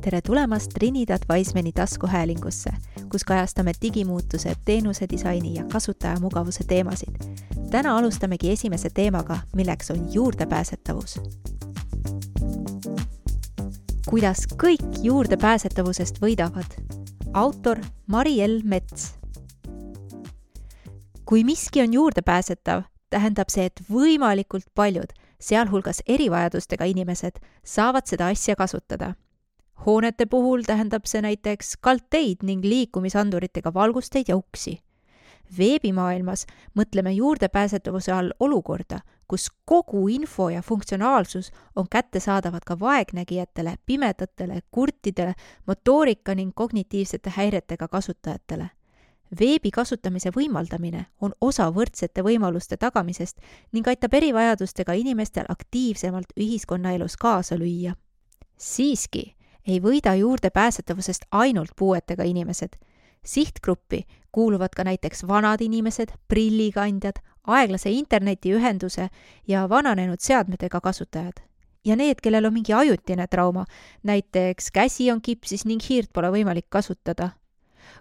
tere tulemast Trinidad Wisemani taskuhäälingusse, kus kajastame digimuutused, teenuse disaini ja kasutajamugavuse teemasid. täna alustamegi esimese teemaga, milleks on juurdepääsetavus. kuidas kõik juurdepääsetavusest võidavad? autor Mari-Ell Mets. kui miski on juurdepääsetav, tähendab see, et võimalikult paljud sealhulgas erivajadustega inimesed, saavad seda asja kasutada. Hoonete puhul tähendab see näiteks kaldteid ning liikumisanduritega valgusteid ja uksi. veebimaailmas mõtleme juurdepääsetavuse all olukorda, kus kogu info ja funktsionaalsus on kättesaadavad ka vaegnägijatele, pimedatele, kurtidele, motoorika ning kognitiivsete häiretega kasutajatele veebi kasutamise võimaldamine on osa võrdsete võimaluste tagamisest ning aitab erivajadustega inimestel aktiivsemalt ühiskonnaelus kaasa lüüa. siiski ei võida juurdepääsetavusest ainult puuetega inimesed. sihtgruppi kuuluvad ka näiteks vanad inimesed, prillikandjad, aeglase internetiühenduse ja vananenud seadmetega kasutajad ja need, kellel on mingi ajutine trauma, näiteks käsi on kipsis ning hiirt pole võimalik kasutada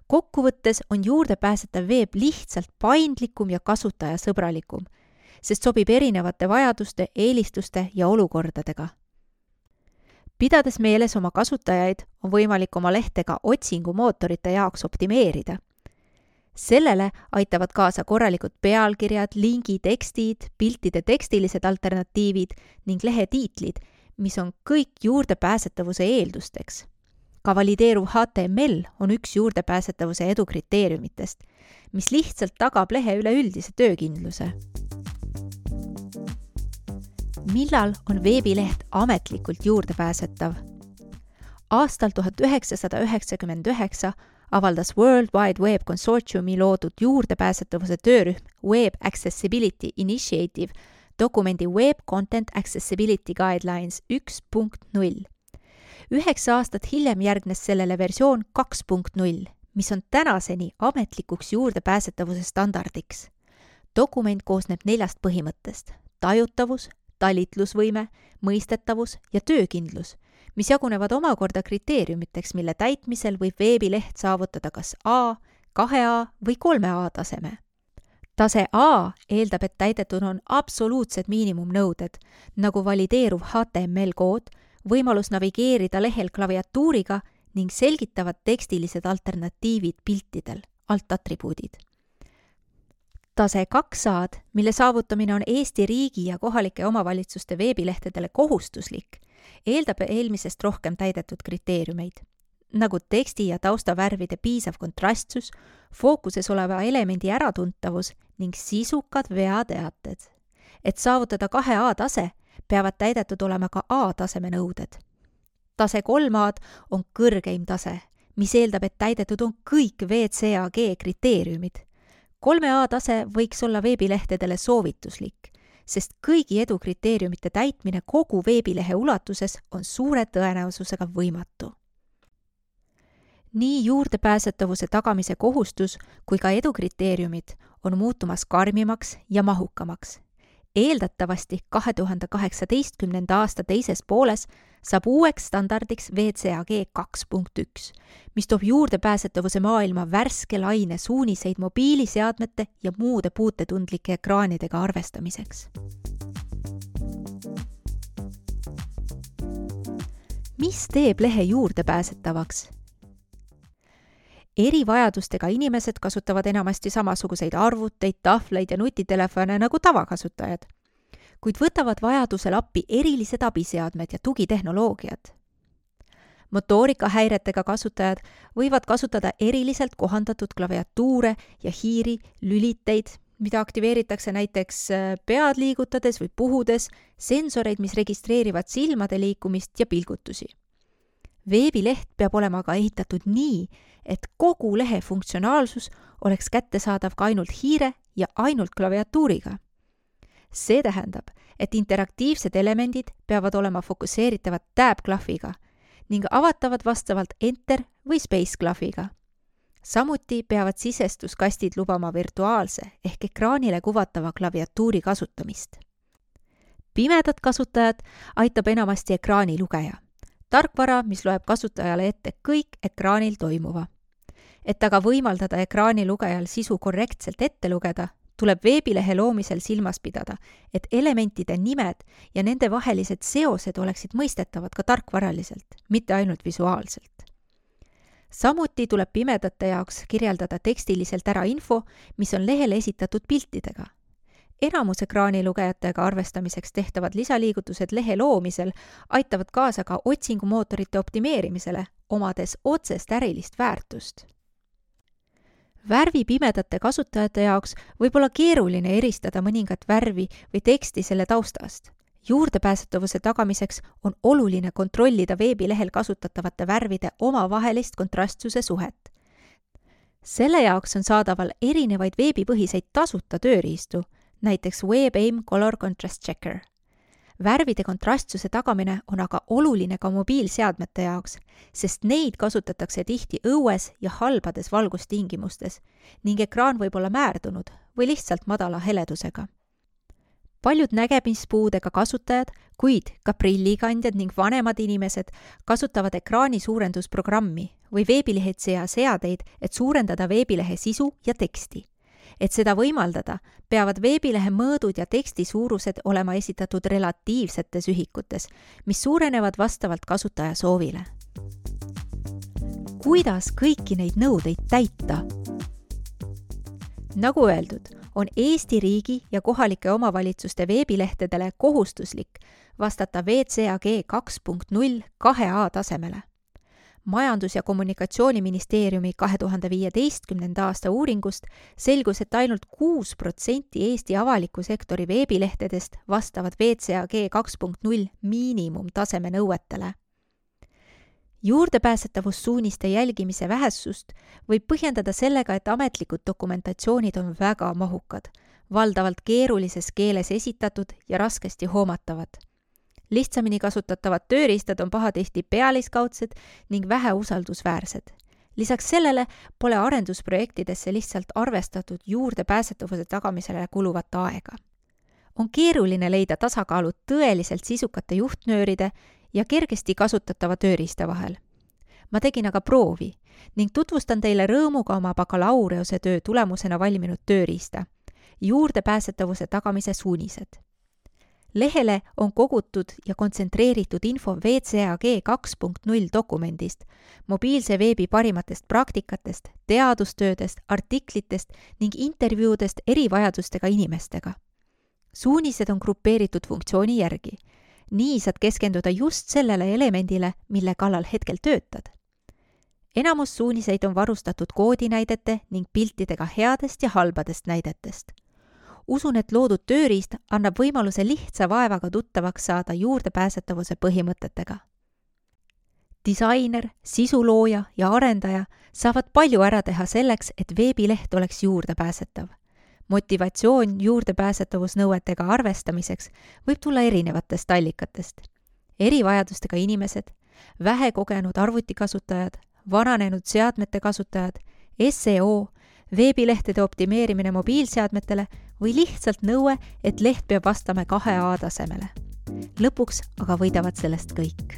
kokkuvõttes on juurdepääsetav veeb lihtsalt paindlikum ja kasutajasõbralikum, sest sobib erinevate vajaduste, eelistuste ja olukordadega. Pidades meeles oma kasutajaid, on võimalik oma lehte ka otsingumootorite jaoks optimeerida. sellele aitavad kaasa korralikud pealkirjad, lingi tekstid, piltide tekstilised alternatiivid ning lehe tiitlid, mis on kõik juurdepääsetavuse eeldusteks ka valideeruv HTML on üks juurdepääsetavuse edu kriteeriumitest, mis lihtsalt tagab lehe üleüldise töökindluse. Millal on veebileht ametlikult juurdepääsetav? aastal tuhat üheksasada üheksakümmend üheksa avaldas World Wide Web Consortiumi loodud juurdepääsetavuse töörühm Web Accessibility Initiative dokumendi Web Content Accessibility Guidelines üks punkt null üheksa aastat hiljem järgnes sellele versioon kaks punkt null, mis on tänaseni ametlikuks juurdepääsetavuse standardiks. dokument koosneb neljast põhimõttest tajutavus, talitlusvõime, mõistetavus ja töökindlus, mis jagunevad omakorda kriteeriumiteks, mille täitmisel võib veebileht saavutada kas A, kahe A või kolme A taseme tase A eeldab, et täidetud on absoluutsed miinimumnõuded, nagu valideeruv HTML kood, võimalus navigeerida lehel klaviatuuriga ning selgitavad tekstilised alternatiivid piltidel, altatribuudid. Tase kaks A-d, mille saavutamine on Eesti riigi ja kohalike omavalitsuste veebilehtedele kohustuslik, eeldab eelmisest rohkem täidetud kriteeriumeid, nagu teksti ja taustavärvide piisav kontrastsus, fookuses oleva elemendi äratuntavus ning sisukad veateated. et saavutada kahe A tase, peavad täidetud olema ka A-taseme nõuded. tase kolm A-d on kõrgeim tase, mis eeldab, et täidetud on kõik WCAG kriteeriumid. Kolme A tase võiks olla veebilehtedele soovituslik, sest kõigi edukriteeriumite täitmine kogu veebilehe ulatuses on suure tõenäosusega võimatu. Nii juurdepääsetavuse tagamise kohustus kui ka edukriteeriumid on muutumas karmimaks ja mahukamaks. Eeldatavasti kahe tuhande kaheksateistkümnenda aasta teises pooles saab uueks standardiks WCAG kaks punkt üks, mis toob juurdepääsetavuse maailma värske laine suuniseid mobiiliseadmete ja muude puutetundlike ekraanidega arvestamiseks. mis teeb lehe juurdepääsetavaks? erivajadustega inimesed kasutavad enamasti samasuguseid arvuteid, tahvleid ja nutitelefone nagu tavakasutajad, kuid võtavad vajadusel appi erilised abiseadmed ja tugitehnoloogiad. motoorikahäiretega kasutajad võivad kasutada eriliselt kohandatud klaviatuure ja hiiri, lüliteid, mida aktiveeritakse näiteks äh, pead liigutades või puhudes, sensoreid, mis registreerivad silmade liikumist ja pilgutusi veebileht peab olema ka ehitatud nii, et kogu lehe funktsionaalsus oleks kättesaadav ka ainult hiire ja ainult klaviatuuriga. See tähendab, et interaktiivsed elemendid peavad olema fokusseeritavad tab-klahviga ning avatavad vastavalt Enter või Space klahviga. samuti peavad sisestuskastid lubama virtuaalse ehk ekraanile kuvatava klaviatuuri kasutamist. pimedat kasutajat aitab enamasti ekraanilugeja tarkvara, mis loeb kasutajale ette kõik ekraanil toimuva. et aga võimaldada ekraanilugejal sisu korrektselt ette lugeda, tuleb veebilehe loomisel silmas pidada, et elementide nimed ja nende vahelised seosed oleksid mõistetavad ka tarkvaraliselt, mitte ainult visuaalselt. samuti tuleb pimedate jaoks kirjeldada tekstiliselt ära info, mis on lehele esitatud piltidega. enamus ekraanilugejatega arvestamiseks tehtavad lisaliigutused lehe loomisel aitavad kaasa ka otsingumootorite optimeerimisele, omades otsest ärilist väärtust värvipimedate kasutajate jaoks võib olla keeruline eristada mõningat värvi või teksti selle taustast. juurdepääsetavuse tagamiseks on oluline kontrollida veebilehel kasutatavate värvide omavahelist kontrastsuse suhet. selle jaoks on saadaval erinevaid veebipõhiseid tasuta tööriistu, näiteks WebAIM Color Contrast Checker värvide kontrastsuse tagamine on aga oluline ka mobiilseadmete jaoks, sest neid kasutatakse tihti õues ja halbades valgustingimustes ning ekraan võib olla määrdunud või lihtsalt madala heledusega. paljud nägemispuudega kasutajad, kuid ka prillikandjad ning vanemad inimesed kasutavad ekraani suurendusprogrammi või veebilehetsea seadeid, et suurendada veebilehe sisu ja teksti et seda võimaldada, peavad veebilehe mõõdud ja teksti suurused olema esitatud relatiivsetes ühikutes, mis suurenevad vastavalt kasutaja soovile. kuidas kõiki neid nõudeid täita? nagu öeldud, on Eesti riigi ja kohalike omavalitsuste veebilehtedele kohustuslik vastata WCAG kaks punkt null kahe A tasemele majandus- ja Kommunikatsiooniministeeriumi kahe tuhande viieteistkümnenda aasta uuringust selgus, et ainult kuus protsenti Eesti avaliku sektori veebilehtedest vastavad WCAG kaks punkt null miinimumtaseme nõuetele. juurdepääsetavussuuniste jälgimise vähesust võib põhjendada sellega, et ametlikud dokumentatsioonid on väga mahukad, valdavalt keerulises keeles esitatud ja raskesti hoomatavad lihtsamini kasutatavad tööriistad on pahatihti pealiskaudsed ning vähe usaldusväärsed. lisaks sellele pole arendusprojektidesse lihtsalt arvestatud juurdepääsetavuse tagamisele kuluvat aega. on keeruline leida tasakaalu tõeliselt sisukate juhtnööride ja kergesti kasutatava tööriista vahel. ma tegin aga proovi ning tutvustan teile rõõmuga oma bakalaureusetöö tulemusena valminud tööriista, juurdepääsetavuse tagamise suunised lehele on kogutud ja kontsentreeritud info WCAG kaks punkt null dokumendist, mobiilse veebi parimatest praktikatest, teadustöödest, artiklitest ning intervjuudest erivajadustega inimestega. suunised on grupeeritud funktsiooni järgi. nii saad keskenduda just sellele elemendile, mille kallal hetkel töötad. enamus suuniseid on varustatud koodinäidete ning piltidega headest ja halbadest näidetest usun, et loodud tööriist annab võimaluse lihtsa vaevaga tuttavaks saada juurdepääsetavuse põhimõtetega. disainer, sisulooja ja arendaja saavad palju ära teha selleks, et veebileht oleks juurdepääsetav. motivatsioon juurdepääsetavusnõuetega arvestamiseks võib tulla erinevatest allikatest. erivajadustega inimesed, vähekogenud arvutikasutajad, vananenud seadmete kasutajad, seo, veebilehtede optimeerimine mobiilseadmetele või lihtsalt nõue, et leht peab vastama kahe A tasemele. lõpuks aga võidavad sellest kõik.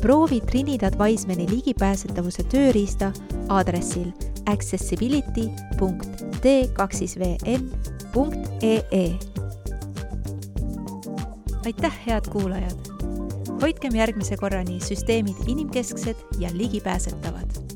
proovi Trinidad Wisemani ligipääsetavuse tööriista aadressil accessibility.t2vn.ee. aitäh, head kuulajad! hoidkem järgmise korrani süsteemid inimkesksed ja ligipääsetavad